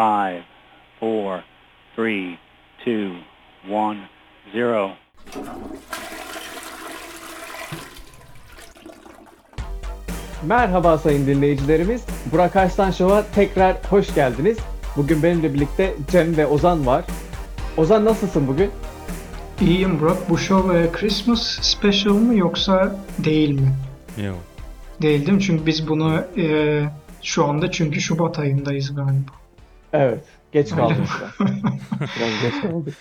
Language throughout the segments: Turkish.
five, four, three, two, one, zero. Merhaba sayın dinleyicilerimiz. Burak Arslan Show'a tekrar hoş geldiniz. Bugün benimle birlikte Cem ve Ozan var. Ozan nasılsın bugün? İyiyim Burak. Bu show e, Christmas special mı yoksa değil mi? Yok. Değil değil mi? Çünkü biz bunu e, şu anda çünkü Şubat ayındayız galiba. Evet. Geç kaldık. Biraz geç kaldık.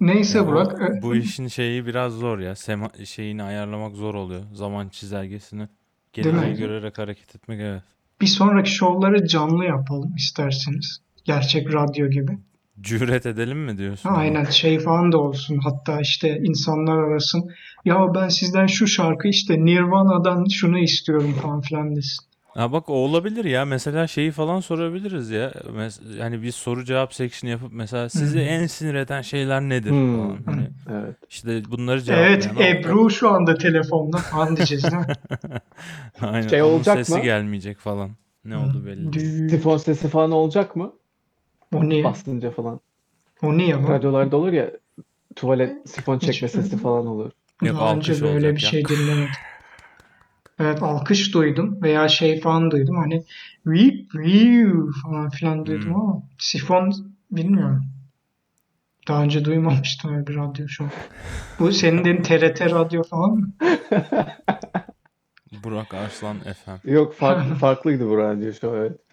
Neyse Ya Burak. o- e, bu işin şeyi biraz zor ya. Sema, şeyini ayarlamak zor oluyor. Zaman çizelgesini. Geleceği görerek hareket etmek evet. bir sonraki şovları canlı yapalım isterseniz. Gerçek radyo gibi. Cüret edelim mi diyorsun? Aynen şey falan da olsun. Hatta işte insanlar arasın. Ya ben sizden şu şarkı işte Nirvana'dan şunu istiyorum falan filan desin. Ha bak o olabilir ya. Mesela şeyi falan sorabiliriz ya. Mes- yani bir soru cevap section yapıp mesela sizi en sinir eden şeyler nedir Hmm. falan. Hani Evet. işte bunları cevaplayan. Evet o- Ebru şu anda telefonda falan diyeceğiz değil mi? Aynen. Şey onun olacak sesi mı? gelmeyecek falan. Ne oldu belli. değil. Dü- Sifon sesi falan olacak mı? O niye? Bastınca falan. O niye bu? Radyolarda olur ya tuvalet sifon Hiç- çekme sesi falan olur. Yok, Daha önce böyle olacak bir ya. şey dinlemedim. Evet alkış duydum veya şey falan duydum hani weep weep falan filan duydum Hmm. ama sifon bilmiyorum. Daha önce duymamıştım öyle bir radyo şu an. Bu senin dediğin TRT radyo falan mı? Burak Arslan FM. Yok farklı, farklıydı bu radyo show evet.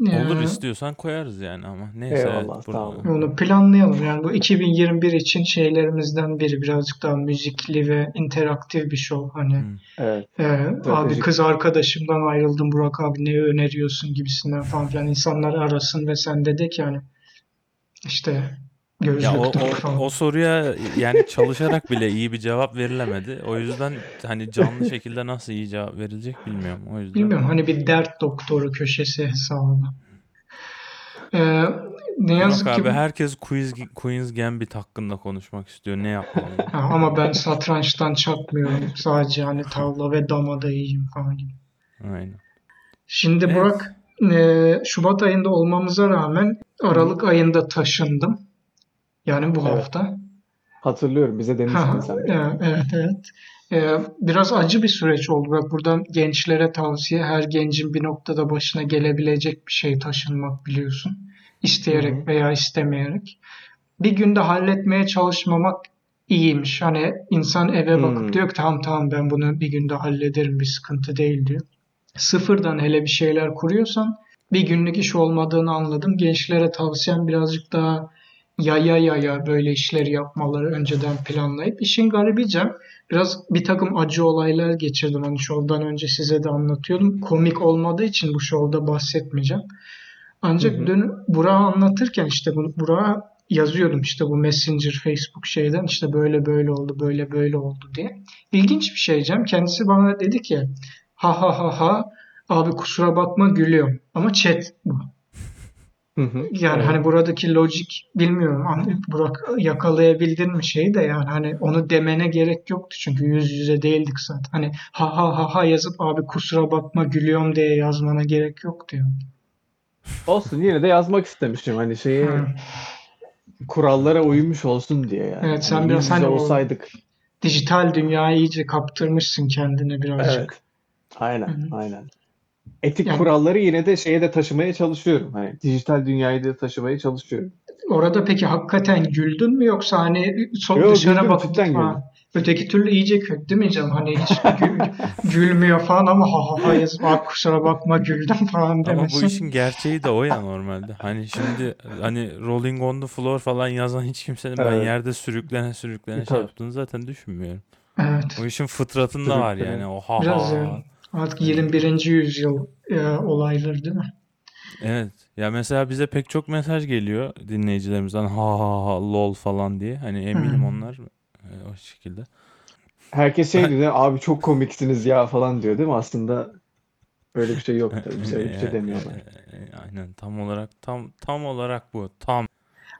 Olur Ee, istiyorsan koyarız yani ama. Neyse evet, Eyvallah, sağ olun. Onu planlayalım. Yani bu 2021 için şeylerimizden biri birazcık daha müzikli ve interaktif bir show. Hani Hmm. Evet. Ee, abi kız arkadaşımdan ayrıldım Burak abi ne öneriyorsun gibisinden falan filan insanlar arasın ve sen de de ki hani işte gözlük Ya o, o, o soruya yani çalışarak bile iyi bir cevap verilemedi. O yüzden hani canlı şekilde nasıl iyi cevap verilecek bilmiyorum. O yüzden Bilmiyorum hani bir dert doktoru köşesi hesabı. Ee, ne yazık Burak ki abi herkes Queens, Queen's Gambit hakkında konuşmak istiyor. Ne yapmalı? Ha, ama ben satrançtan çakmıyorum. Sadece hani tavla ve damada iyiyim falan gibi. Aynen. Şimdi Evet. Burak e, Şubat ayında olmamıza rağmen Aralık ayında taşındım. Yani bu Evet. hafta. Hatırlıyorum bize demiştin sen. evet, evet. Ee, biraz acı bir süreç oldu. Bak buradan gençlere tavsiye, her gencin bir noktada başına gelebilecek bir şey taşınmak biliyorsun. İsteyerek Hı hı. veya istemeyerek. Bir günde halletmeye çalışmamak iyiymiş. Hani insan eve bakıp Hmm. diyor ki tamam tamam ben bunu bir günde hallederim bir sıkıntı değil diyor. Sıfırdan hele bir şeyler kuruyorsan bir günlük iş olmadığını anladım. Gençlere tavsiyem birazcık daha yaya yaya böyle işleri yapmaları önceden planlayıp işin garibi Cem biraz bir takım acı olaylar geçirdim. Hani şovdan önce size de anlatıyordum. Komik olmadığı için bu şovda bahsetmeyeceğim. Ancak Hı hı. dün Burak'a anlatırken işte bu Burak'a yazıyordum işte bu Messenger Facebook şeyden işte böyle böyle oldu böyle böyle oldu diye. İlginç bir şey Cem. Kendisi bana dedi ki ha ha ha ha abi kusura bakma gülüyorum. Ama chat bu. Hı hı. Yani Evet. hani buradaki lojik bilmiyorum. Burak yakalayabildin mi şeyi de yani hani onu demene gerek yoktu çünkü yüz yüze değildik zaten. Hani ha ha ha ha yazıp abi kusura bakma gülüyorum diye yazmana gerek yok diyor. Olsun yine de yazmak istemişim hani şeyi Hı. kurallara uymuş olsun diye yani. Evet, sen Hani biraz hani o- olsaydık. Dijital dünyayı iyice kaptırmışsın kendine birazcık. Evet. Aynen, Hı hı. aynen. Etik Yani- kuralları yine de şeye de taşımaya çalışıyorum. Hani dijital dünyayı da taşımaya çalışıyorum. Orada peki hakikaten güldün mü yoksa hani son Yo, dışarı bakıp öteki türlü iyice kötü değil mi canım? Hani hiç gül- gülmüyor falan ama ha ha ha "Aa, kusura bakma güldüm falan Ama bu demesin. işin gerçeği de o ya normalde. Hani şimdi hani Rolling on the Floor falan yazan hiç kimsenin ben Evet. yerde sürüklene sürüklene şey yaptığını zaten düşünmüyorum. Evet. O işin fıtratında var yani. O ha Biraz ha. yani. Artık 21. yüzyıl e, olayları değil mi? Evet. Ya mesela bize pek çok mesaj geliyor dinleyicilerimizden ha ha ha lol falan diye. Hani eminim Hı. onlar e, o şekilde. Herkes şey diyor, abi çok komiksiniz ya falan diyor değil mi? Aslında öyle bir şey yok tabii. Bize öyle bir şey E, demiyorlar. e, e, Aynen tam olarak tam tam olarak bu. Tam.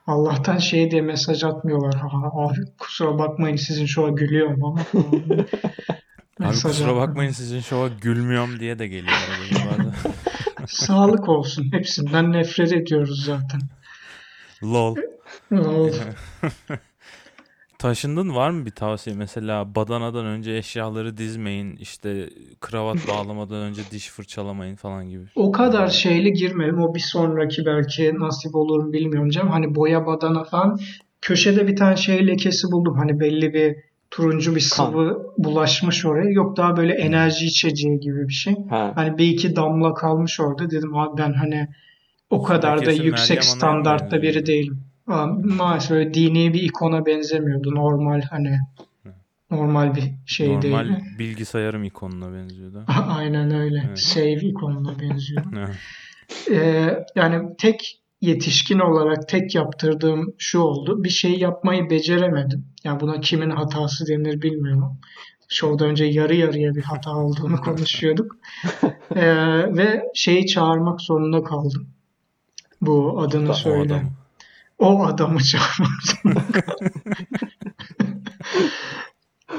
Allah'tan şey diye mesaj atmıyorlar. Ha, ha, kusura bakmayın sizin şu an gülüyorum ama. Abi Mesaj kusura bakmayın sizin şova gülmüyorum diye de geliyor arada bazen. Sağlık olsun. Hepsinden nefret ediyoruz zaten. Lol. Oldu. Taşındın var mı bir tavsiye? Mesela badanadan önce eşyaları dizmeyin, işte kravat bağlamadan önce diş fırçalamayın falan gibi. O kadar şeyli girmedim. O bir sonraki belki nasip olur mu bilmiyorum canım. Hani boya badana falan. Köşede bir tane şey lekesi buldum. Hani belli bir turuncu bir Kan. sıvı bulaşmış oraya. Yok daha böyle enerji içeceği gibi bir şey. Ha. Hani bir iki damla kalmış orada. Dedim abi ben hani o kadar da Lekesi yüksek Meryem standartta benziyor. biri değilim. Ama Maalesef öyle dini bir ikona benzemiyordu. Normal hani normal bir şey Normal değil. bilgisayarım ikonuna benziyordu. Aynen öyle. Evet. Save ikonuna benziyor. Evet. Ee, yani tek yetişkin olarak tek yaptırdığım şu oldu. Bir şey yapmayı beceremedim. Yani buna kimin hatası denir bilmiyorum. Şovda önce yarı yarıya bir hata olduğunu konuşuyorduk. Ee, ve şeyi çağırmak zorunda kaldım. Bu adını O O söyle. adam. O adamı çağırmak zorunda kaldım.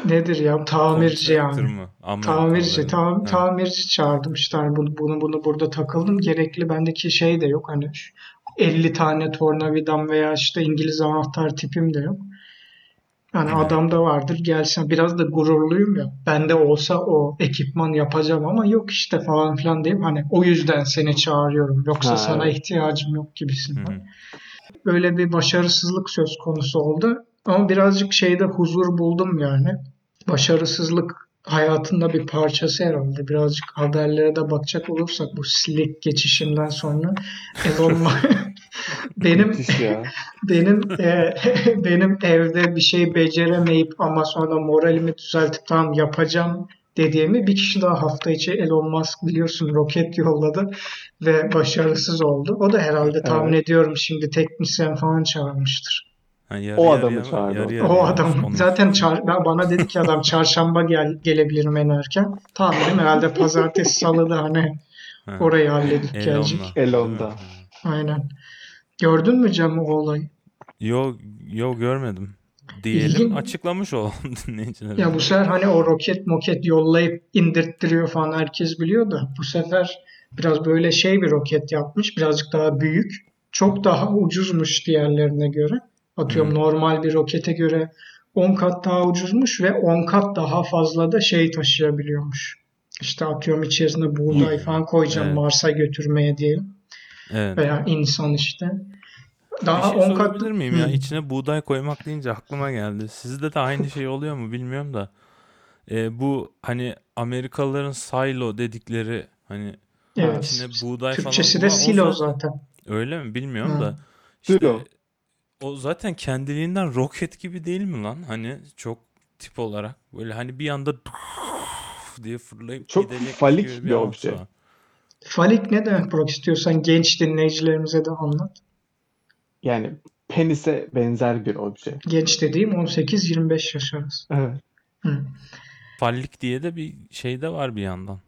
Nedir ya? Tamirci yani. Tamirci, tam, tamirci çağırdım işte hani bunu, bunu bunu burada takıldım. Gerekli bendeki şey de yok hani 50 tane tornavidam veya işte İngiliz anahtar tipim de yok. Yani Evet. adamda vardır gelsin. Biraz da gururluyum ya. Bende olsa o ekipman yapacağım ama yok işte falan filan diyeyim. Hani o yüzden seni çağırıyorum. Yoksa Ha, sana evet. ihtiyacım yok gibisinden. hı. Böyle bir başarısızlık söz konusu oldu. Ama birazcık şeyde huzur buldum yani. Başarısızlık hayatında bir parçası herhalde. Birazcık haberlere de bakacak olursak bu Slick geçişinden sonra Elon Musk benim benim e, benim evde bir şey beceremeyip ama sonra moralimi düzeltip tamam yapacağım dediğimi bir kişi daha hafta içi Elon Musk biliyorsun roket yolladı ve başarısız oldu. O da herhalde tahmin ediyorum şimdi teknisyen falan çağırmıştır. Ha, yarı O adamı mı? çağırdı. Yarı O yarıya adam onu- zaten çağır, ben- bana dedi ki adam çarşamba gel, gelebilirim en erken. Tahminim herhalde pazartesi salıda hani Ha. orayı halledip Elon'la, gelecek. Elon'da. Aynen. Gördün mü Cem o olayı? Yo, yo görmedim. Diyelim İlgin- açıklamış olalım dinleyicilere. Ya bu sefer hani o roket moket yollayıp indirttiriyor falan herkes biliyor da bu sefer biraz böyle şey bir roket yapmış. Birazcık daha büyük. Çok daha ucuzmuş diğerlerine göre. Atıyorum Hı. normal bir rokete göre 10 kat daha ucuzmuş ve 10 kat daha fazla da şey taşıyabiliyormuş. İşte atıyorum içerisine buğday falan koyacağım Evet. Mars'a götürmeye diyelim. Evet. Veya insan işte. Bir Daha şey 10 kat miyim ya? Hı. İçine buğday koymak deyince aklıma geldi. Sizde de aynı şey oluyor mu bilmiyorum da. Ee, bu hani Amerikalıların silo dedikleri hani Evet. içine buğday falan Türkçesi de silo zaten- zaten. Öyle mi bilmiyorum Hı. da. İşte Silo. O zaten kendiliğinden roket gibi değil mi lan? Hani çok tip olarak böyle hani bir anda diye fırlayıp Çok falik gibi bir havası obje. Falik ne demek Burak istiyorsan genç dinleyicilerimize de anlat. Yani penise benzer bir obje. Genç dediğim 18-25 yaş arası. Evet. Hı. Fallik diye de bir şey de var bir yandan.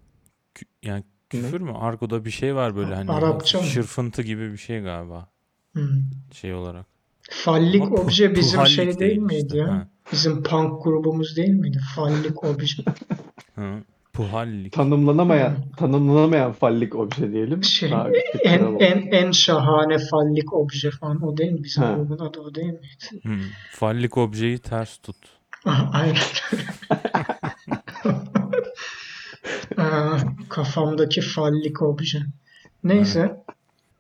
Yani küfür mü? Argo'da bir şey var böyle hani Arapça mı? şırfıntı gibi bir şey galiba Hı. şey olarak. Fallik Ama pu- obje bizim puhallik şey değil değil miydi işte, ya? ha. Bizim punk grubumuz değil miydi? Fallik obje. Hı. Puhallik. Tanımlanamayan, tanımlanamayan fallik obje diyelim. Şey, Daha en, en, en şahane fallik obje falan o değil mi? Bizim Ha. grubun adı o değil miydi? Hı. Fallik objeyi ters tut. Aynen. Aa, Kafamdaki fallik obje. Neyse.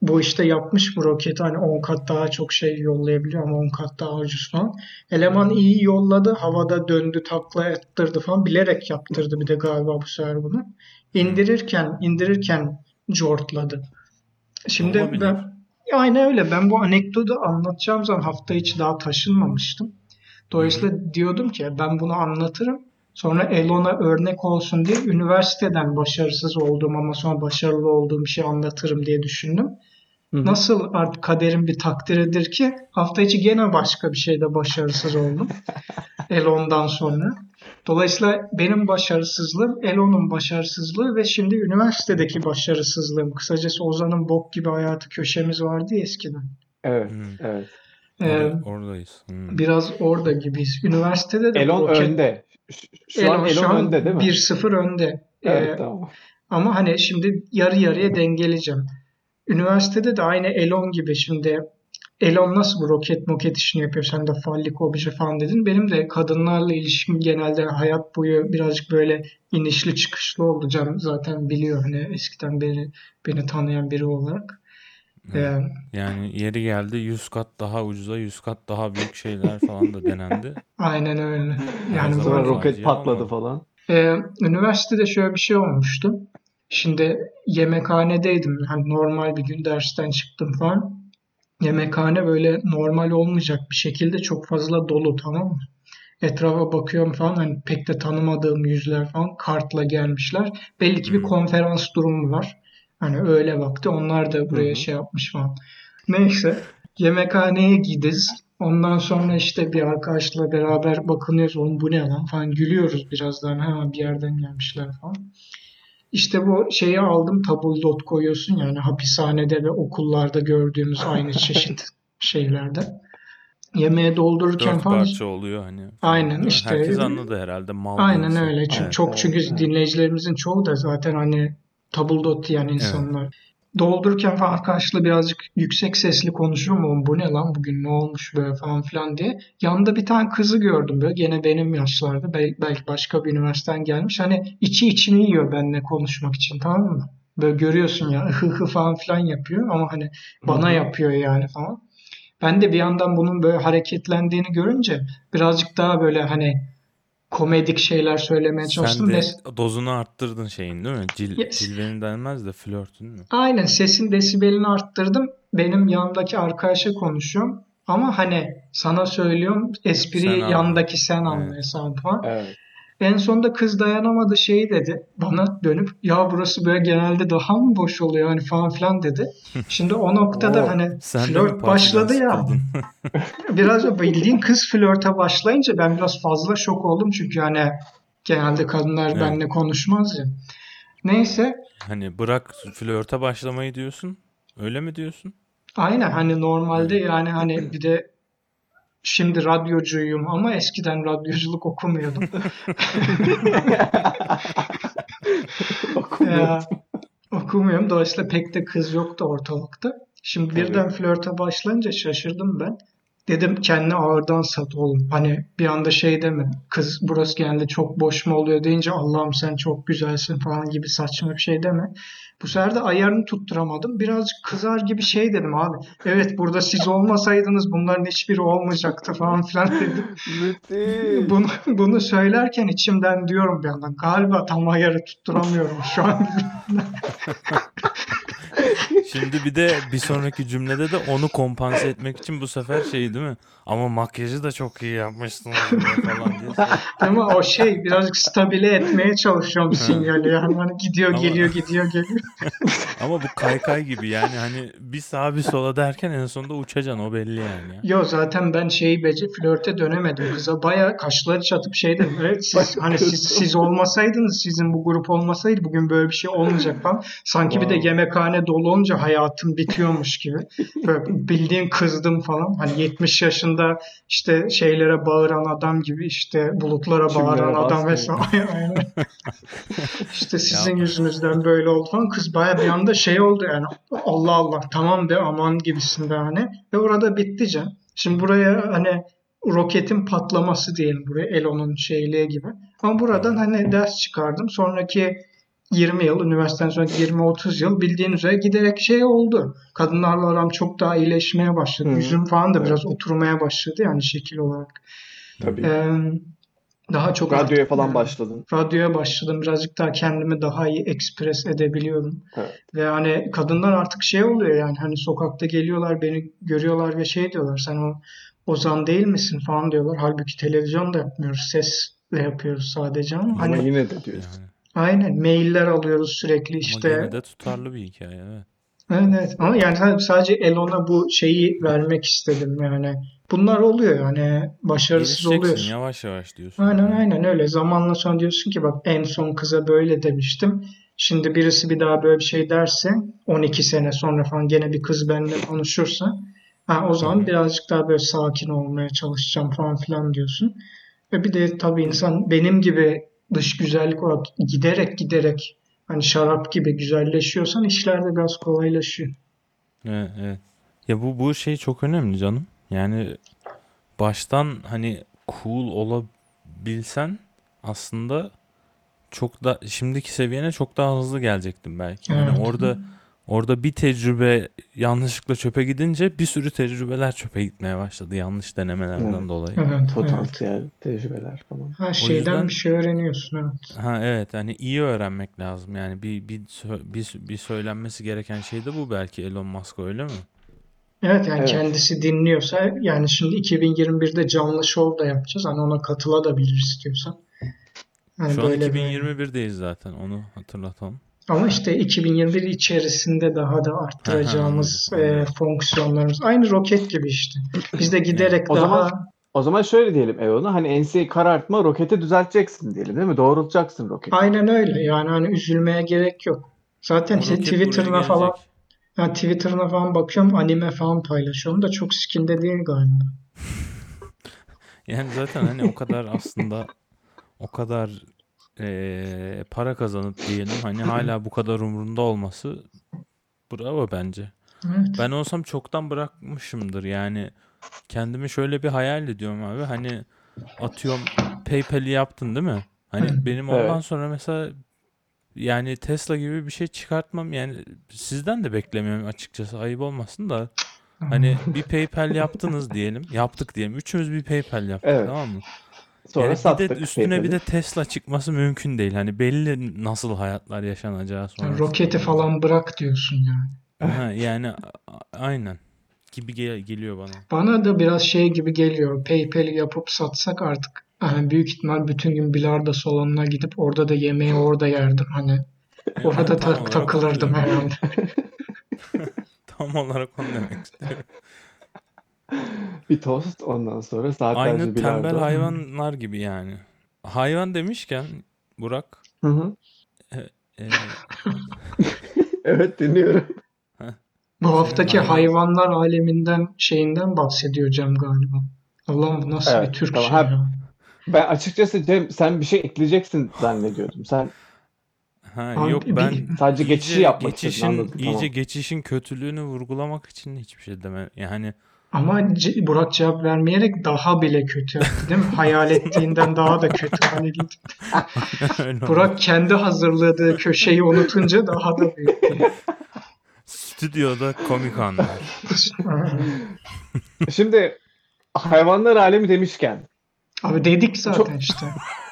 Bu işte yapmış bu roketi hani 10 kat daha çok şey yollayabiliyor ama 10 kat daha ucuz falan. Eleman iyi yolladı. Havada döndü takla ettirdi falan. Bilerek yaptırdı bir de galiba bu sefer bunu. İndirirken indirirken cortladı. Şimdi Olabilir. ben Aynen öyle. Ben bu anekdotu anlatacağım zaman hafta içi daha taşınmamıştım. Dolayısıyla diyordum ki ben bunu anlatırım. Sonra Elon'a örnek olsun diye üniversiteden başarısız olduğum ama sonra başarılı olduğum bir şey anlatırım diye düşündüm. Hı hı. Nasıl artık kaderin bir takdiridir ki hafta içi gene başka bir şeyde başarısız oldum. Elon'dan sonra. Dolayısıyla benim başarısızlığım, Elon'un başarısızlığı ve şimdi üniversitedeki başarısızlığım. Kısacası Ozan'ın bok gibi hayatı köşemiz vardı ya eskiden. Evet, Hı. evet. Ee, Orada- oradayız. Hmm. biraz orada gibiyiz. Üniversitede de Elon roket- önde. Şu, şu an Elon Elon önde değil mi? 1-0 önde. Evet Ee, tamam. Ama hani şimdi yarı yarıya dengeleyeceğim. Üniversitede de aynı Elon gibi şimdi Elon nasıl bu roket moket işini yapıyor? Sen de fallik obje falan dedin. Benim de kadınlarla ilişkim genelde hayat boyu birazcık böyle inişli çıkışlı olacağım. Zaten biliyor hani eskiden beri beni tanıyan biri olarak. Ee, Yani yeri geldi 100 kat daha ucuza 100 kat daha büyük şeyler falan da denendi. aynen öyle. Yani zaman Sonra böyle- roket patladı olmadı. falan. Ee, üniversitede şöyle bir şey olmuştu. Şimdi yemekhanedeydim. Hani normal bir gün dersten çıktım falan. Yemekhane böyle normal olmayacak bir şekilde çok fazla dolu tamam mı? Etrafa bakıyorum falan hani pek de tanımadığım yüzler falan kartla gelmişler. Belli ki bir konferans durumu var. Hani öyle vakti onlar da buraya Hı hı. şey yapmış falan. Neyse yemekhaneye gidiz. Ondan sonra işte bir arkadaşla beraber bakınıyoruz. Oğlum bu ne lan falan gülüyoruz birazdan. Ha bir yerden gelmişler falan. İşte bu şeyi aldım tabldot koyuyorsun yani hapishanede ve okullarda gördüğümüz aynı çeşit şeylerde. Yemeğe doldururken Dört falan parça oluyor hani. Aynen, işte- Herkes anladı herhalde mal Aynen öyle. Çünkü Evet. çok Evet, çünkü evet. dinleyicilerimizin çoğu da zaten hani tabldot yani insanlar. Doldururken falan arkadaşla birazcık yüksek sesli konuşuyorum. Oğlum bu ne lan bugün ne olmuş böyle falan filan diye. Yanında bir tane kızı gördüm böyle gene benim yaşlarda. Bel- belki başka bir üniversiteden gelmiş. Hani içi içini yiyor benimle konuşmak için tamam mı? Böyle görüyorsun ya hı hı falan filan yapıyor ama hani bana yapıyor yani falan. Ben de bir yandan bunun böyle hareketlendiğini görünce birazcık daha böyle hani komedik şeyler söylemeye çalıştım. Sen de dozunu arttırdın şeyin değil mi? Cil, Yes. Cilvenin denmez de flörtün mü? Aynen sesin desibelini arttırdım. Benim yanımdaki arkadaşa konuşuyorum. Ama hani sana söylüyorum espriyi Sen yandaki sen Evet. anla hesabı falan. Evet. En sonunda kız dayanamadı şey dedi. Bana dönüp ya burası böyle genelde daha mı boş oluyor hani falan filan dedi. Şimdi o noktada Oo, hani flört başladı ya. Biraz bildiğin kız flörte başlayınca ben biraz fazla şok oldum. Çünkü hani genelde kadınlar Evet. benimle konuşmaz ya. Neyse Hani bırak flörte başlamayı diyorsun. Öyle mi diyorsun? Aynen hani normalde yani hani bir de şimdi radyocuyum ama eskiden radyoculuk okumuyordum. Ya, okumuyorum. Dolayısıyla pek de kız yoktu ortalıkta. Şimdi Tabii. birden flörte başlayınca şaşırdım ben. Dedim kendini ağırdan sat oğlum. Hani bir anda şey deme. Kız burası genelde çok boş mu oluyor deyince Allah'ım sen çok güzelsin falan gibi saçma bir şey deme. Bu sefer de ayarını tutturamadım. Birazcık kızar gibi şey dedim abi. Evet burada siz olmasaydınız bunların hiçbiri olmayacaktı falan filan dedim. Bunu, bunu söylerken içimden diyorum bir yandan galiba tam ayarı tutturamıyorum şu an. Şimdi bir de bir sonraki cümlede de onu kompanse etmek için bu sefer şey değil mi? Ama makyajı da çok iyi yapmışsınız falan diye. Ama o şey birazcık stabile etmeye çalışıyorum sinyali yani hani gidiyor Ama- geliyor gidiyor geliyor. Ama bu kaykay gibi yani hani bir sağa bir sola derken en sonunda uçacaksın o belli yani. ya. Yo zaten ben şeyi bece flörte dönemedim kıza baya kaşları çatıp şey dedim evet siz hani siz, siz olmasaydınız sizin bu grup olmasaydı bugün böyle bir şey olmayacak falan. Sanki bir de Wow. Yemekhane dolu olunca hayatım bitiyormuş gibi. Böyle bildiğin kızdım falan. Hani 70 yaşında işte şeylere bağıran adam gibi işte bulutlara Çimlere bağıran adam vesaire. Aynen. İşte sizin yüzünüzden böyle oldu falan. Kız baya bir anda şey oldu yani Allah Allah tamam be aman gibisinde hani. Ve orada bitti can. Şimdi buraya hani roketin patlaması diyelim buraya Elon'un şeyliği gibi. Ama buradan hani ders çıkardım. Sonraki 20 yıl, üniversiteden sonra 20-30 yıl bildiğin üzere giderek şey oldu. Kadınlarla aram çok daha iyileşmeye başladı. Hı. Yüzüm falan da Evet. biraz oturmaya başladı yani şekil olarak. Tabii. Ee, daha çok Radyoya artık- falan başladın. radyoya başladım. Birazcık daha kendimi daha iyi ekspres edebiliyorum. Evet. Ve hani kadınlar artık şey oluyor yani hani sokakta geliyorlar beni görüyorlar ve şey diyorlar sen o Ozan değil misin falan diyorlar. Halbuki televizyon da yapmıyoruz. Sesle yapıyoruz sadece ama Ama hani yine de diyorsun. Yani. Aynen mailler alıyoruz sürekli Ama işte. gene de tutarlı bir hikaye evet. Ama yani sadece- Elon'a bu şeyi vermek istedim yani. Bunlar oluyor yani başarısız oluyorsun. yavaş yavaş diyorsun. Aynen aynen öyle. Zamanla sonra diyorsun ki bak en son kıza böyle demiştim. Şimdi birisi bir daha böyle bir şey derse 12 sene sonra falan gene bir kız benimle konuşursa Ha, o zaman birazcık daha böyle sakin olmaya çalışacağım falan filan diyorsun. Ve bir de tabii insan benim gibi dış güzellik olarak giderek giderek hani şarap gibi güzelleşiyorsan işler de biraz kolaylaşıyor. Evet, evet. Ya bu bu şey çok önemli canım. Yani baştan hani cool olabilsen aslında çok da şimdiki seviyene çok daha hızlı gelecektin belki. Yani Evet. orada orada bir tecrübe yanlışlıkla çöpe gidince bir sürü tecrübeler çöpe gitmeye başladı yanlış denemelerden Evet. dolayı. Evet, evet. Potansiyel tecrübeler falan. Her şeyden yüzden- bir şey öğreniyorsun evet. Ha evet hani iyi öğrenmek lazım. Yani bir bir bir, bir söylenmesi gereken şey de bu belki Elon Musk öyle mi? Evet yani Evet. kendisi dinliyorsa yani şimdi 2021'de canlı şov da yapacağız. Hani ona katılabilir istiyorsan. Hani Şu an böyle bir- 2021'deyiz zaten onu hatırlatalım. Ama işte 2021 içerisinde daha da arttıracağımız e, fonksiyonlarımız. Aynı roket gibi işte. Biz de giderek O daha zaman- O zaman şöyle diyelim Eon'a hani NC'yi karartma roketi düzelteceksin diyelim değil mi? Doğrultacaksın roketi. aynen öyle. Yani hani üzülmeye gerek yok. Zaten işte Twitter'ına falan yani Twitter'ına falan bakıyorum anime falan paylaşıyorum da çok skinde değil galiba. Yani zaten hani o kadar aslında o kadar eee, para kazanıp diyelim hani hala bu kadar umurunda olması bravo bence. Evet. Ben olsam çoktan bırakmışımdır yani kendimi şöyle bir hayal ediyorum abi hani atıyorum PayPal'i yaptın değil mi? Hani benim ondan Evet. sonra mesela yani Tesla gibi bir şey çıkartmam yani sizden de beklemiyorum açıkçası ayıp olmasın da hani bir PayPal yaptınız diyelim yaptık diyelim üçümüz bir PayPal yaptık Evet. tamam mı? Sonra Yani bir sattık de üstüne bir PayPal'i. de Tesla çıkması mümkün değil. Hani belli nasıl hayatlar yaşanacağı Yani sonrasında. roketi falan bırak diyorsun yani. Ha, yani aynen gibi gel- geliyor bana. Bana da biraz şey gibi geliyor. PayPal'i yapıp satsak artık yani büyük ihtimal bütün gün bilardo salonuna gidip orada da yemeği orada yerdim. Hani Yani orada ta- takılırdım herhalde. Tam olarak onu demek istiyorum. Bir tost ondan sonra saatlerce Aynı tembel bilardo. hayvanlar gibi yani. Hayvan demişken Burak Hı hı. e, Evet dinliyorum. Bu haftaki hayvan- hayvanlar aleminden şeyinden bahsediyor Cem galiba. Allah'ım bu nasıl Evet, bir Türkçe tamam. ya. Ben açıkçası Cem sen bir şey ekleyeceksin zannediyordum. Sen ha Abi yok bir- ben sadece iyice geçişi yapmak istedin, geçişin anladım, iyice tamam. geçişin kötülüğünü vurgulamak için hiçbir şey deme. Yani Ama Burak cevap vermeyerek daha bile kötü yaptı değil mi? Hayal ettiğinden daha da kötü hale gitti. Burak kendi hazırladığı köşeyi unutunca daha da büyük. Stüdyoda komik anlar. Şimdi hayvanlar alemi demişken Abi dedik zaten Çok- işte.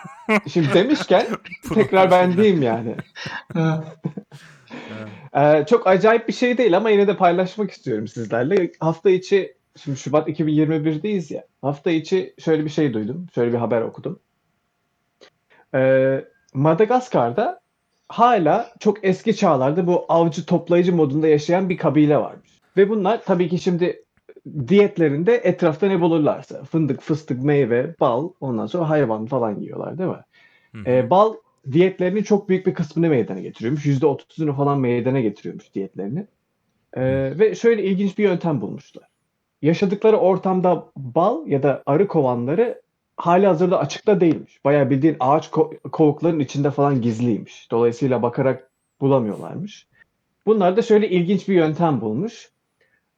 şimdi demişken tekrar ben diyeyim yani. Ee, çok acayip bir şey değil ama yine de paylaşmak istiyorum sizlerle. Hafta içi, şimdi Şubat 2021'deyiz ya. Hafta içi şöyle bir şey duydum. Şöyle bir haber okudum. Ee, Madagaskar'da hala çok eski çağlarda bu avcı toplayıcı modunda yaşayan bir kabile varmış. Ve bunlar tabii ki şimdi diyetlerinde etrafta ne bulurlarsa fındık, fıstık, meyve, bal ondan sonra hayvan falan yiyorlar değil mi? Hı hı. E, bal diyetlerinin çok büyük bir kısmını meydana getiriyormuş. %30'unu falan meydana getiriyormuş diyetlerini. E, ve şöyle ilginç bir yöntem bulmuşlar. Yaşadıkları ortamda bal ya da arı kovanları hali hazırda açıkta değilmiş. Bayağı bildiğin ağaç ko- kovukların içinde falan gizliymiş. Dolayısıyla bakarak bulamıyorlarmış. Bunlar da şöyle ilginç bir yöntem bulmuş.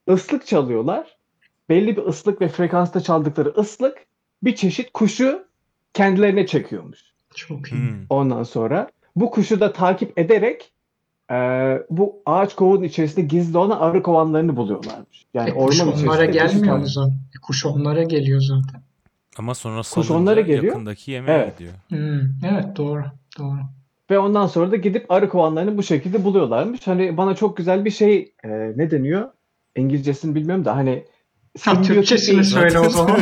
Islık çalıyorlar. Belli bir ıslık ve frekansta çaldıkları ıslık bir çeşit kuşu kendilerine çekiyormuş. çok iyi. Hmm. Ondan sonra bu kuşu da takip ederek e, bu ağaç kovuğun içerisinde gizli olan arı kovanlarını buluyorlarmış. Yani E, kuş orman onlara gelmiyor mu zaten? E, kuş onlara geliyor zaten. Ama sonra Kuş onlara geliyor. yakındaki yemeğe Evet. gidiyor. Hmm, evet doğru. Doğru. Ve ondan sonra da gidip arı kovanlarını bu şekilde buluyorlarmış. Hani bana çok güzel bir şey e, ne deniyor? İngilizcesini bilmiyorum da hani Ha, simbiyotik Türkçesini bir- söyle o zaman.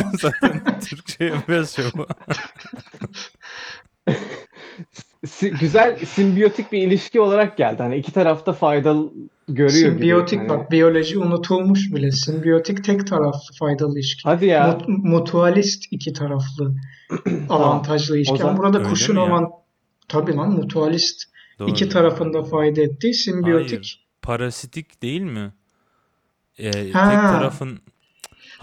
Türkçe yapıyoruz şu an. Si- güzel simbiyotik bir ilişki olarak geldi. Hani iki tarafta faydalı görüyor gibi. Simbiyotik Hani- bak biyoloji unutulmuş bile. Simbiyotik tek taraflı faydalı ilişki. Hadi ya. Mut- mutualist iki taraflı avantajlı ilişki. Zaman- Ama burada Öyle kuşun avant tabii lan mutualist Doğru. iki tarafında fayda ettiği simbiyotik. Hayır. Parasitik değil mi? Ee, tek tarafın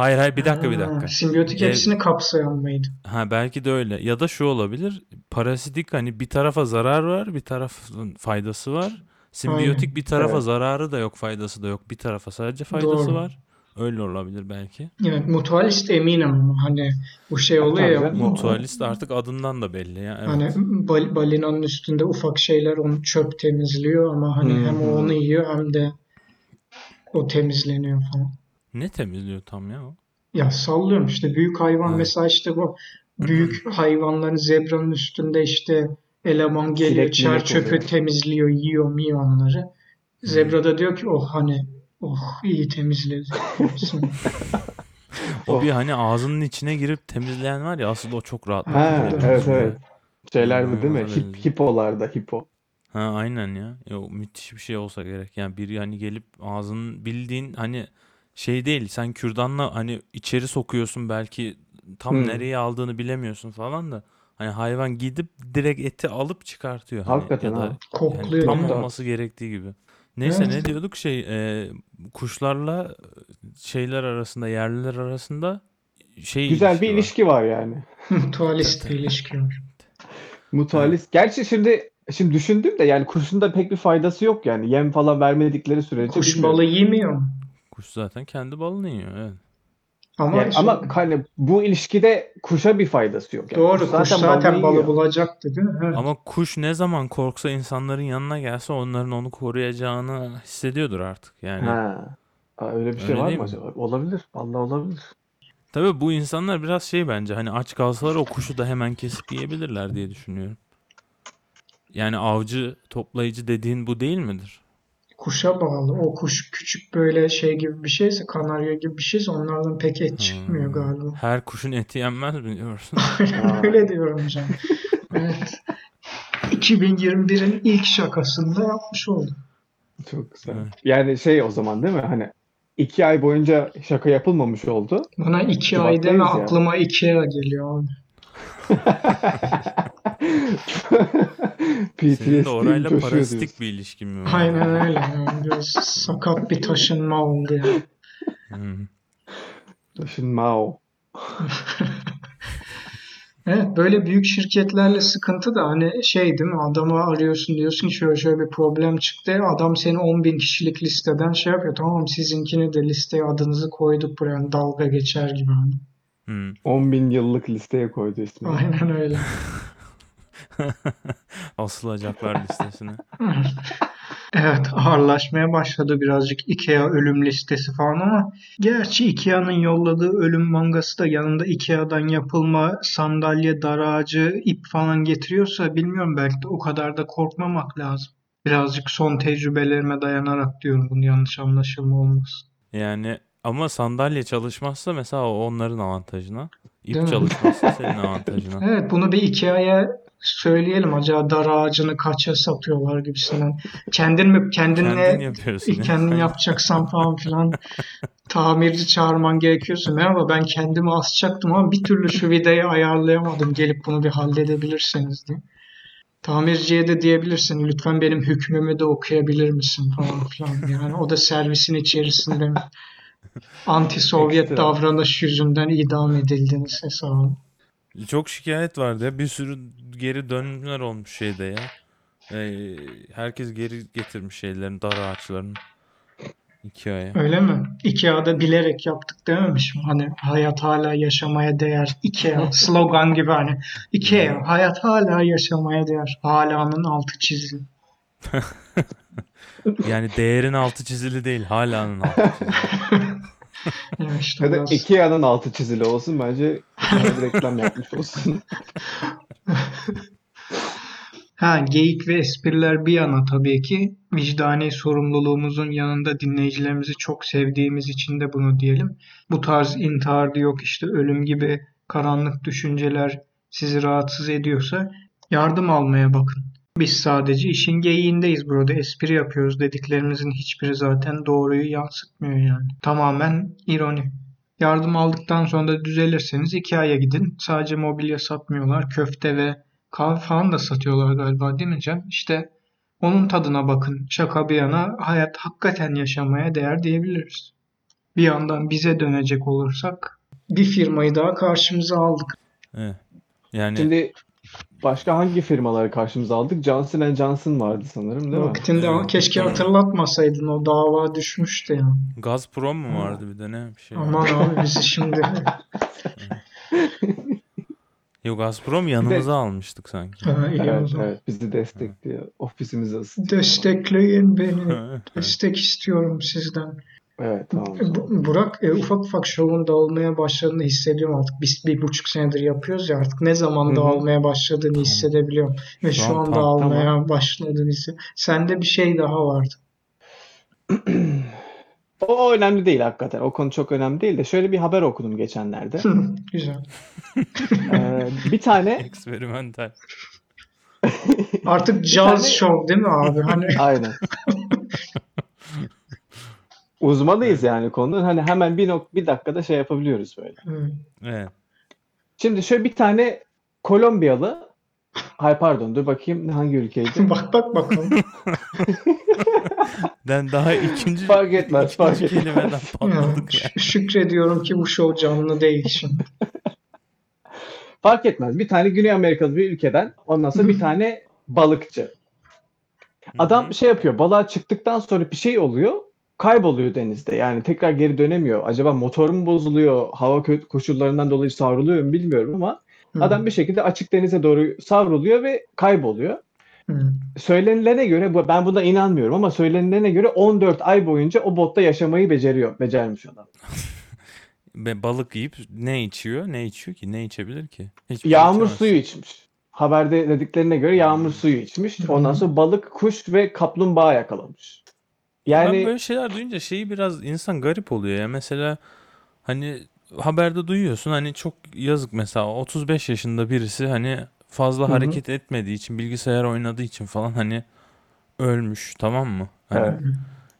Hayır hayır bir dakika bir Ha, dakika. Simbiyotik Ee, hepsini kapsayan mıydı? Ha belki de öyle. Ya da şu olabilir. Parasitik hani bir tarafa zarar var, bir tarafın faydası var. Simbiyotik bir tarafa Evet. zararı da yok, faydası da yok. Bir tarafa sadece faydası Doğru. var. Öyle olabilir belki. Evet, mutualist eminim hani bu şey oluyor Tabii ya. Mutualist artık adından da belli ya. Evet. hani bal- balinanın üstünde ufak şeyler onu çöp temizliyor ama hani Hı hem onu yiyor hem de o temizleniyor falan. Ne temizliyor tam ya o? Ya sallıyorum işte büyük hayvan Ha. mesela işte bu büyük hayvanların zebranın üstünde işte eleman geliyor Sinek çer çöpü oluyor. temizliyor yiyor miyor onları. Zebra da diyor ki oh hani oh iyi temizledi. O bir hani ağzının içine girip temizleyen var ya asıl o çok rahat. Ha, evet evet. Şeylerde İnanılmaz değil mi? Hip, hipolarda hipo. Ha aynen ya. Ya o müthiş bir şey olsa gerek. Yani biri hani gelip ağzının bildiğin hani şey değil. Sen kürdanla hani içeri sokuyorsun belki tam Hmm. nereye aldığını bilemiyorsun falan da hani hayvan gidip direkt eti alıp çıkartıyor hani Hakikaten ya da ha. yani Kokluyor. tam olması gerektiği gibi. Neyse Evet. ne diyorduk şey e, kuşlarla şeyler arasında yerliler arasında şey Güzel bir var. ilişki var yani. Mutualist bir ilişki var. Mutualist. Gerçi şimdi şimdi düşündüm de yani kuşun da pek bir faydası yok yani. Yem falan vermedikleri sürece Kuş bilmiyorum. balı yemiyor mu? Kuş zaten kendi balını yiyor. Evet. Ama, Yani ama hani bu ilişkide kuşa bir faydası yok. Yani doğru kuş kuş zaten balı yiyor. bulacaktı değil mi? Evet. Ama kuş ne zaman korksa insanların yanına gelse onların onu koruyacağını hissediyordur artık. Yani Ha. Aa, öyle bir şey Öyle var mı mi? acaba? Olabilir. Vallahi olabilir. tabii bu insanlar biraz şey bence hani aç kalsalar o kuşu da hemen kesip yiyebilirler diye düşünüyorum. Yani avcı toplayıcı dediğin bu değil midir? Kuşa bağlı. O kuş küçük böyle şey gibi bir şeyse, kanarya gibi bir şeyse onlardan pek et çıkmıyor Hmm. galiba. Her kuşun eti yenmez mi diyorsun? Öyle diyorum hocam. Evet. 2021'in ilk şakasında yapmış oldum. Çok güzel. Evet. Yani şey o zaman değil mi? Hani iki ay boyunca şaka yapılmamış oldu. Buna iki ay Şubat'tayız deme ya. aklıma Ikea geliyor abi. Senin de orayla parasitik bir ilişkin mi var? Aynen öyle. Yani biraz sakat bir taşınma oldu yani. Hmm. Taşın Mao. Evet böyle büyük şirketlerle sıkıntı da hani şey değil mi adamı arıyorsun diyorsun ki şöyle şöyle bir problem çıktı adam seni 10 bin kişilik listeden şey yapıyor tamam sizinkini de listeye adınızı koyduk buraya hani dalga geçer gibi hani. Hmm. 10 bin yıllık listeye koydu ismini. Aynen öyle. Asılacaklar listesine. Evet ağırlaşmaya başladı birazcık Ikea ölüm listesi falan ama gerçi Ikea'nın yolladığı ölüm mangası da yanında Ikea'dan yapılma sandalye, dar ağacı, ip falan getiriyorsa bilmiyorum belki de o kadar da korkmamak lazım. Birazcık son tecrübelerime dayanarak diyorum bunu yanlış anlaşılma olmasın. Yani ama sandalye çalışmazsa mesela onların avantajına. İp çalışmazsa senin avantajına. Evet bunu bir Ikea'ya söyleyelim acaba dar ağacını kaça satıyorlar gibisinden. Kendin mi kendinle Kendin yapıyorsun. ya. kendin yapacaksan falan filan tamirci çağırman gerekiyorsa merhaba ben kendimi asacaktım ama bir türlü şu vidayı ayarlayamadım gelip bunu bir halledebilirseniz diye. Tamirciye de diyebilirsin lütfen benim hükmümü de okuyabilir misin falan filan. Yani o da servisin içerisinde mi? Anti-Sovyet Ekstra. davranış yüzünden idam edildiniz hesabı. Çok şikayet vardı ya. Bir sürü geri dönümler olmuş şeyde ya. Ee, herkes geri getirmiş şeylerin, dar ağaçlarını. Ikea'ya. Öyle mi? Ikea'da bilerek yaptık dememiş mi? Hani hayat hala yaşamaya değer. Ikea slogan gibi hani. Ikea hayat hala yaşamaya değer. Hala'nın altı çizili. Yani değerin altı çizili değil, halanın altı çizili. İşte Ya da biraz- Ikea'nın altı çizili olsun bence bir reklam yapmış olsun. Ha, geyik ve espriler bir yana tabii ki vicdani sorumluluğumuzun yanında dinleyicilerimizi çok sevdiğimiz için de bunu diyelim. Bu tarz intihar yok işte ölüm gibi karanlık düşünceler sizi rahatsız ediyorsa yardım almaya bakın. Biz sadece işin geyiğindeyiz burada espri yapıyoruz dediklerimizin hiçbiri zaten doğruyu yansıtmıyor yani. Tamamen ironi. Yardım aldıktan sonra da düzelirseniz Ikea'ya gidin. Sadece mobilya satmıyorlar. Köfte ve kahve falan da satıyorlar galiba değil mi Cem? İşte onun tadına bakın. Şaka bir yana hayat hakikaten yaşamaya değer diyebiliriz. Bir yandan bize dönecek olursak bir firmayı daha karşımıza aldık. Evet. Yani Şimdi başka hangi firmaları karşımıza aldık? Johnson Johnson vardı sanırım değil mi? Vaktinde Evet. keşke hatırlatmasaydın o dava düşmüştü ya. Gazprom mu vardı bir de ne bir şey. Aman abi bizi şimdi Yok Gazprom yanımıza almıştık sanki. Ha, iyi Evet, evet. Bizi destekliyor. Ofisimizi ısıtıyor. Destekleyin beni. Destek istiyorum sizden. Evet tamam. Bu- Burak e, ufak ufak şovun dağılmaya başladığını hissediyorum artık. Biz bir buçuk senedir yapıyoruz ya artık ne zaman Hı hı. dağılmaya başladığını Tamam. hissedebiliyorum. Ve Şu şu, an an, dağılmaya başladığını hissediyorum. Sende bir şey daha vardı. O önemli değil hakikaten. O konu çok önemli değil de şöyle bir haber okudum geçenlerde. Güzel. Ee, bir tane Eksperimental. Artık jazz tane- show değil mi abi? Hani aynen. Uzmanıyız yani konudan. Hani hemen bir nok bir dakikada şey yapabiliyoruz böyle. Hı. Evet. Şimdi şöyle bir tane Kolombiyalı Hay pardon dur bakayım hangi ülkeydi? bak bak bakalım. Ben daha ikinci Fark etmez, fark ikinci etmez. kelimeden patladık ya. şükrediyorum ki bu show canlı değil şimdi. Fark etmez. Bir tane Güney Amerikalı bir ülkeden ondan sonra bir tane balıkçı. Adam şey yapıyor. Balığa çıktıktan sonra bir şey oluyor. Kayboluyor denizde. Yani tekrar geri dönemiyor. Acaba motor mu bozuluyor? Hava koşullarından dolayı savruluyor mu bilmiyorum ama Hı. adam bir şekilde açık denize doğru savruluyor ve kayboluyor. Hı. Söylenilene göre ben buna inanmıyorum ama söylenilene göre 14 ay boyunca o botta yaşamayı beceriyor. Becermiş adam. Ve balık yiyip ne içiyor? Ne içiyor ki? Ne içebilir ki? Hiçbir şey Yağmur içemez. suyu içmiş. Haberde dediklerine göre yağmur suyu içmiş. Ondan sonra balık, kuş ve kaplumbağa yakalamış. Ben Yani böyle şeyler duyunca şeyi biraz insan garip oluyor ya. Mesela hani haberde duyuyorsun hani çok yazık mesela 35 yaşında birisi hani fazla Hı hı. hareket etmediği için bilgisayar oynadığı için falan hani ölmüş tamam mı? Hani Evet.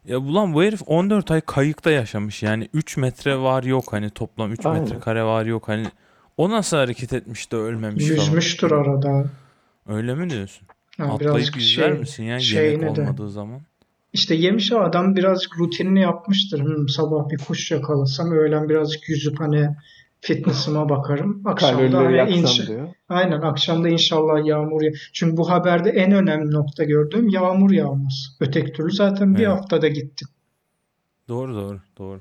ya ulan bu herif 14 ay kayıkta yaşamış yani 3 metre var yok hani toplam 3 Aynen. metre kare var yok hani o nasıl hareket etmiş de ölmemiş falan. Yüzmüştür arada. Öyle mi diyorsun? Ha, Atlayıp birazcık yüzer şey, misin ya şeyine yemek de. olmadığı zaman? İşte yemiş o adam birazcık rutinini yapmıştır. Hmm, sabah bir kuş yakalasam öğlen birazcık yüzüp hani fitness'ıma bakarım. Akşam da kalorileri hani inşa- diyor. Aynen akşamda inşallah yağmur ya. Çünkü bu haberde en önemli nokta gördüğüm yağmur yağması. Öteki türlü zaten bir Evet. haftada gitti. Doğru doğru doğru.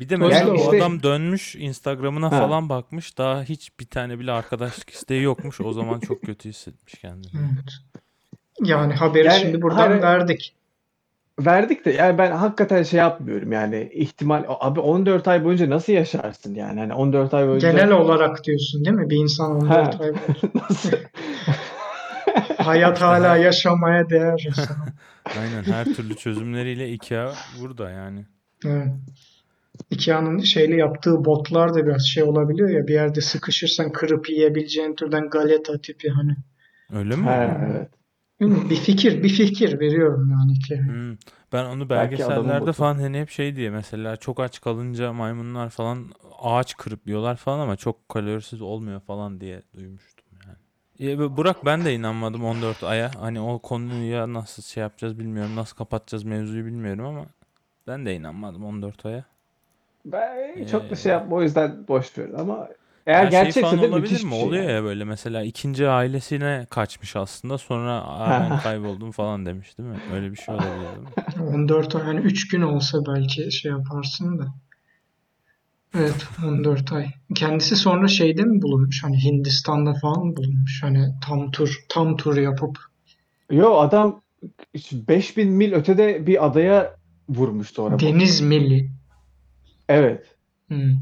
Bir de Yani mesela o işte- adam dönmüş Instagram'ına Ha. falan bakmış daha hiç bir tane bile arkadaşlık isteği yokmuş o zaman çok kötü hissetmiş kendini. Evet. Yani haberi Yani şimdi buradan hayır- verdik. Verdik de yani ben hakikaten şey yapmıyorum yani ihtimal abi 14 ay boyunca nasıl yaşarsın yani hani 14 ay boyunca Genel olarak diyorsun değil mi? Bir insan 14 Ha. ay boyunca. nasıl Hayat hala yaşamaya değer. resmen. Aynen her türlü çözümleriyle IKEA burada yani. Evet. Ikea'nın şeyle yaptığı botlar da biraz şey olabiliyor ya bir yerde sıkışırsan kırıp yiyebileceğin türden galeta tipi hani. Öyle mi? Ha, evet. Bir fikir, bir fikir veriyorum yani Ikea'ya. Hmm. Ben onu belgesellerde falan hani hep şey diye mesela çok aç kalınca maymunlar falan ağaç kırıp yiyorlar falan ama çok kalorisiz olmuyor falan diye duymuştum yani. Ya, bu- Burak ben de inanmadım 14 aya. Hani o konuya nasıl şey yapacağız bilmiyorum. Nasıl kapatacağız mevzuyu bilmiyorum ama ben de inanmadım 14 aya. Ben çok da Ee, şey yapma o yüzden boş ver ama eğer Ya şey gerçekse falan de olabilir müthiş mi? şey Oluyor yani. ya böyle mesela ikinci ailesine kaçmış aslında sonra ben kayboldum falan demiş değil mi? Öyle bir şey olabilir değil mi? 14 ay yani 3 gün olsa belki şey yaparsın da. Evet 14 ay. Kendisi sonra şeyde mi bulunmuş? Hani Hindistan'da falan mı bulunmuş? Hani tam tur tam tur yapıp Yo adam 5000 mil ötede bir adaya vurmuştu orada. deniz milli. Evet. Hmm.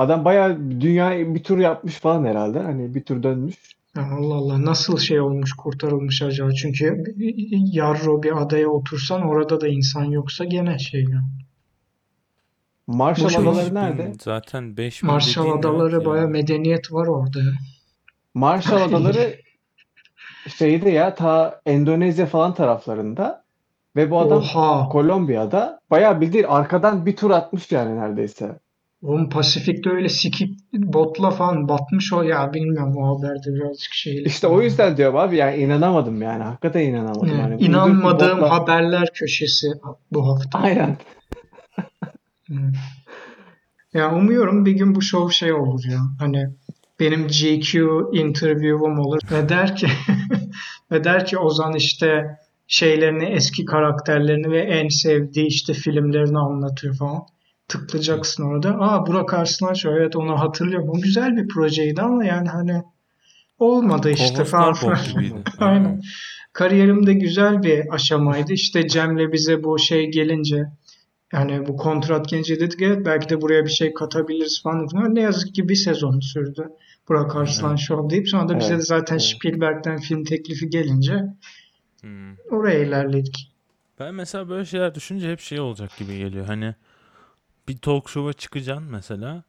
Adam bayağı dünya bir tur yapmış falan herhalde. Hani bir tur dönmüş. Allah Allah nasıl şey olmuş kurtarılmış acaba? Çünkü yarro bir adaya otursan orada da insan yoksa gene şey ya. Marshall Adaları 5000 nerede? Zaten 5000 Marshall Adaları ya. baya medeniyet var orada. Marshall Adaları şeyde ya ta Endonezya falan taraflarında ve bu adam Oha. Kolombiya'da bayağı bildiğin arkadan bir tur atmış yani neredeyse. Oğlum Pasifik'te öyle sikip botla falan batmış o ya bilmiyorum o haberde birazcık şeyli. İşte o yüzden diyorum abi yani inanamadım yani. Hakikaten inanamadım. Yani bir inanmadığım botla- haberler köşesi bu hafta. Aynen. Ya umuyorum bir gün bu show şey olur ya. Hani benim GQ interview'um olur ve der ki ve der ki Ozan işte şeylerini, eski karakterlerini ve en sevdiği işte filmlerini anlatıyor falan. Tıklayacaksın orada. Aa Burak Arslan evet onu hatırlıyorum. O güzel bir projeydi ama yani hani olmadı işte falan. Aynen. Kariyerimde güzel bir aşamaydı. İşte Cem'le bize bu şey gelince yani bu kontrat gelince dedik evet belki de buraya bir şey katabiliriz falan. dedik. Ne yazık ki bir sezon sürdü. Burak Arslan Show deyip sonra da bize de zaten evet. Spielberg'den film teklifi gelince Hmm. oraya ilerledik. Ben mesela böyle şeyler düşünce hep şey olacak gibi geliyor. Hani bir talk show'a çıkacaksın mesela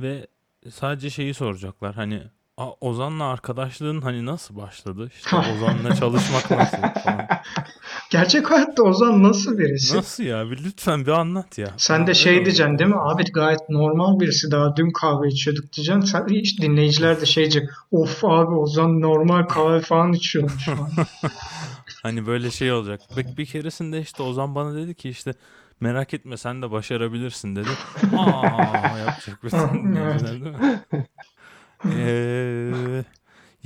ve sadece şeyi soracaklar. Hani "Aa, Ozan'la arkadaşlığın hani nasıl başladı? İşte Ozan'la çalışmak nasıl falan. Gerçek hayatta Ozan nasıl birisi? Nasıl ya? Bir lütfen bir anlat ya. Sen Aa, de şey diyeceksin değil mi? Abi gayet normal birisi. Daha dün kahve içiyorduk diyeceksin. Sen, hiç dinleyiciler de şey diyecek. Of abi Ozan normal kahve falan içiyormuş falan. Hani böyle şey olacak. Bir, bir keresinde işte Ozan bana dedi ki işte merak etme sen de başarabilirsin dedi. Aa yapacak dinleyiciler değil mi? Ee,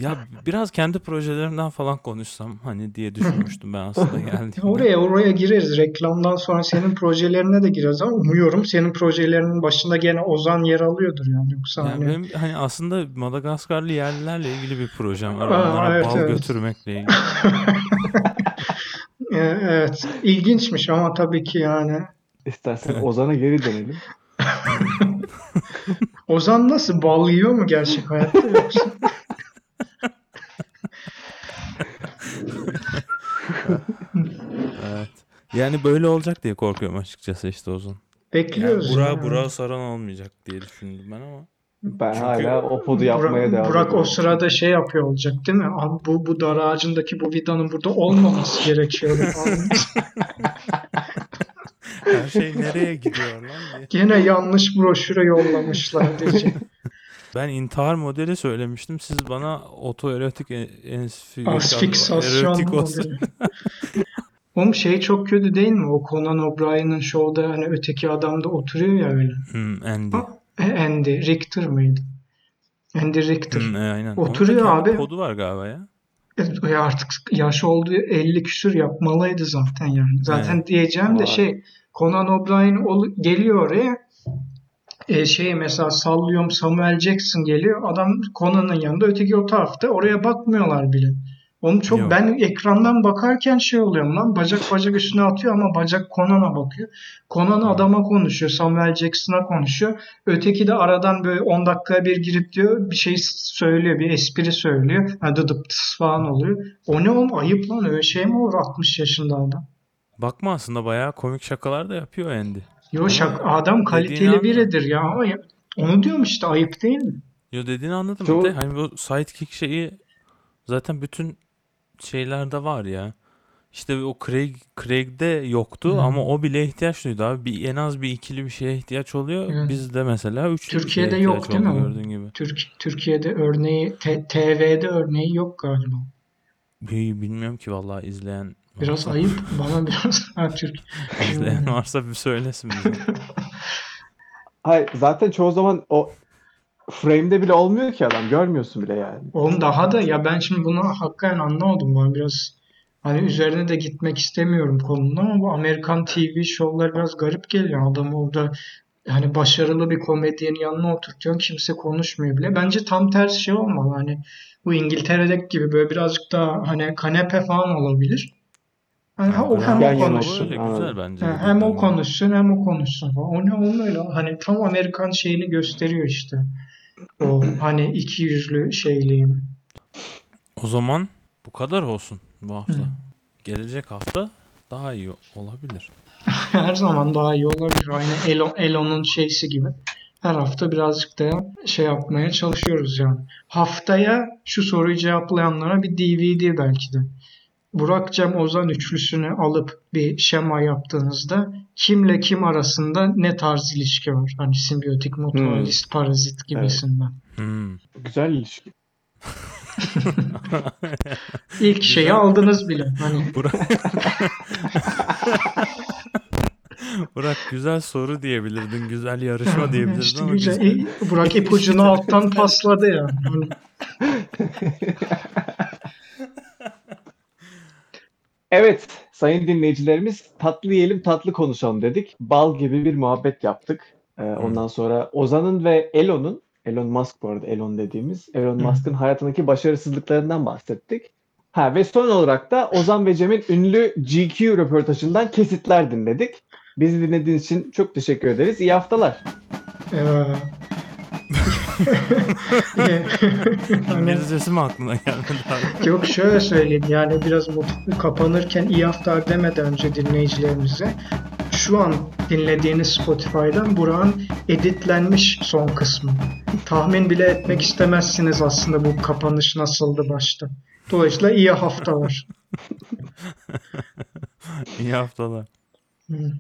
ya biraz kendi projelerimden falan konuşsam hani diye düşünmüştüm ben aslında geldiğimde. Oraya oraya gireriz. Reklamdan sonra senin projelerine de gireriz ama umuyorum senin projelerinin başında gene Ozan yer alıyordur yani. Yoksa Yani hani benim hani aslında Madagaskarlı yerlilerle ilgili bir projem var. Aa, Onlara evet, bal evet. götürmekle ilgili. E, evet ilginçmiş ama tabii ki yani İstersen Ozan'a geri dönelim. Ozan nasıl bal yiyor mu gerçek hayatta yoksa? Evet. Yani böyle olacak diye korkuyorum açıkçası işte Ozan. Yani Bekliyoruz. Burak, yani. Burak saran olmayacak diye düşündüm ben ama. Ben Çünkü hala o podu yapmaya Burak, devam Burak o ediyorum. sırada şey yapıyor olacak değil mi? Abi bu, bu dar ağacındaki bu vidanın burada olmaması gerekiyordu falan. Her şey nereye gidiyor lan diye. Gene yanlış broşüre yollamışlar diyecek. Ben intihar modeli söylemiştim. Siz bana otoerotik ensfi- Asfiksasyon modeli. Oğlum şey çok kötü değil mi? O Conan O'Brien'in şovda hani öteki adam da oturuyor ya öyle. Hmm, Andy. E, Andy Richter mıydı? Andy Richter. Hmm, e, aynen. Oturuyor abi. kodu var galiba ya. E, artık yaş oldu 50 küsür yapmalıydı zaten yani. Zaten Evet. diyeceğim de Var. şey Conan O'Brien geliyor oraya e, şey mesela sallıyorum Samuel Jackson geliyor. Adam Conan'ın yanında öteki o tarafta. Oraya bakmıyorlar bile. Onu çok Yok. ben ekrandan bakarken şey oluyorum lan bacak bacak üstüne atıyor ama bacak Conan'a bakıyor. Conan adama konuşuyor. Samuel Jackson'a konuşuyor. Öteki de aradan böyle 10 dakikaya bir girip diyor bir şey söylüyor. Bir espri söylüyor. Ha, dıdıp tıs falan oluyor. O ne oğlum ayıp lan öyle şey mi olur 60 yaşında adam? Bakma aslında bayağı komik şakalar da yapıyor Andy. Yo şak adam kaliteli biridir ya ama ya- onu diyorum işte ayıp değil mi? Yo dediğini anladım. Bir de hani bu sidekick şeyi zaten bütün şeylerde var ya. İşte o Craig Craig'de yoktu Hmm. ama o bile ihtiyaç duydu abi. Bir, en az bir ikili bir şeye ihtiyaç oluyor. Evet. Bizde mesela üçlü Türkiye'de yok değil mi gördüğün gibi. Türk Türkiye'de örneği te- TV'de örneği yok galiba. Bilmiyorum ki vallahi izleyen Biraz varsa, ayıp bana biraz Türk. izleyen varsa bir söylesin bize. Hayır zaten çoğu zaman o frame'de bile olmuyor ki adam. Görmüyorsun bile yani. Oğlum daha da ya ben şimdi bunu hakikaten anlamadım ben biraz hani üzerine de gitmek istemiyorum konunun ama bu Amerikan TV şovları biraz garip geliyor. Adam orada hani başarılı bir komedyenin yanına oturtuyorsun kimse konuşmuyor bile. Bence tam tersi şey olmalı hani bu İngiltere'deki gibi böyle birazcık daha hani kanepe falan olabilir. Hani ha, o hem o konuşsun. güzel bence. Ha, hem o konuşsun hem o konuşsun. O ne onun öyle hani tam Amerikan şeyini gösteriyor işte. O hani iki yüzlü şeyliğini. O zaman bu kadar olsun bu hafta. Hı. Gelecek hafta daha iyi olabilir. Her zaman daha iyi olabilir. Aynı Elon, Elon'un şeysi gibi. Her hafta birazcık da şey yapmaya çalışıyoruz yani. Haftaya şu soruyu cevaplayanlara bir DVD belki de. Burak Cem Ozan üçlüsünü alıp bir şema yaptığınızda kimle kim arasında ne tarz ilişki var? Hani simbiyotik, mutualist, parazit gibisinden. Hmm. Güzel ilişki. İlk şeyi aldınız bile. Hani Burak... Burak güzel soru diyebilirdin. Güzel yarışma diyebilirdin İşte ama güzel. biz- İyi, Burak ipucunu alttan pasladı ya. Hani Evet, sayın dinleyicilerimiz tatlı yiyelim tatlı konuşalım dedik. Bal gibi bir muhabbet yaptık. Ee, ondan sonra Ozan'ın ve Elon'un, Elon Musk bu arada Elon dediğimiz, Elon. Musk'ın hayatındaki başarısızlıklarından bahsettik. Ha ve son olarak da Ozan ve Cem'in ünlü GQ röportajından kesitler dinledik. Bizi dinlediğiniz için çok teşekkür ederiz. İyi haftalar. Hani, İngilizcesi mi aklına gelmedi abi? yok şöyle söyleyeyim yani biraz mut- kapanırken iyi haftalar demeden önce dinleyicilerimize şu an dinlediğiniz Spotify'dan Burak'ın editlenmiş son kısmı. Tahmin bile etmek istemezsiniz aslında bu kapanış nasıldı başta. Dolayısıyla iyi haftalar. İyi haftalar. Hı.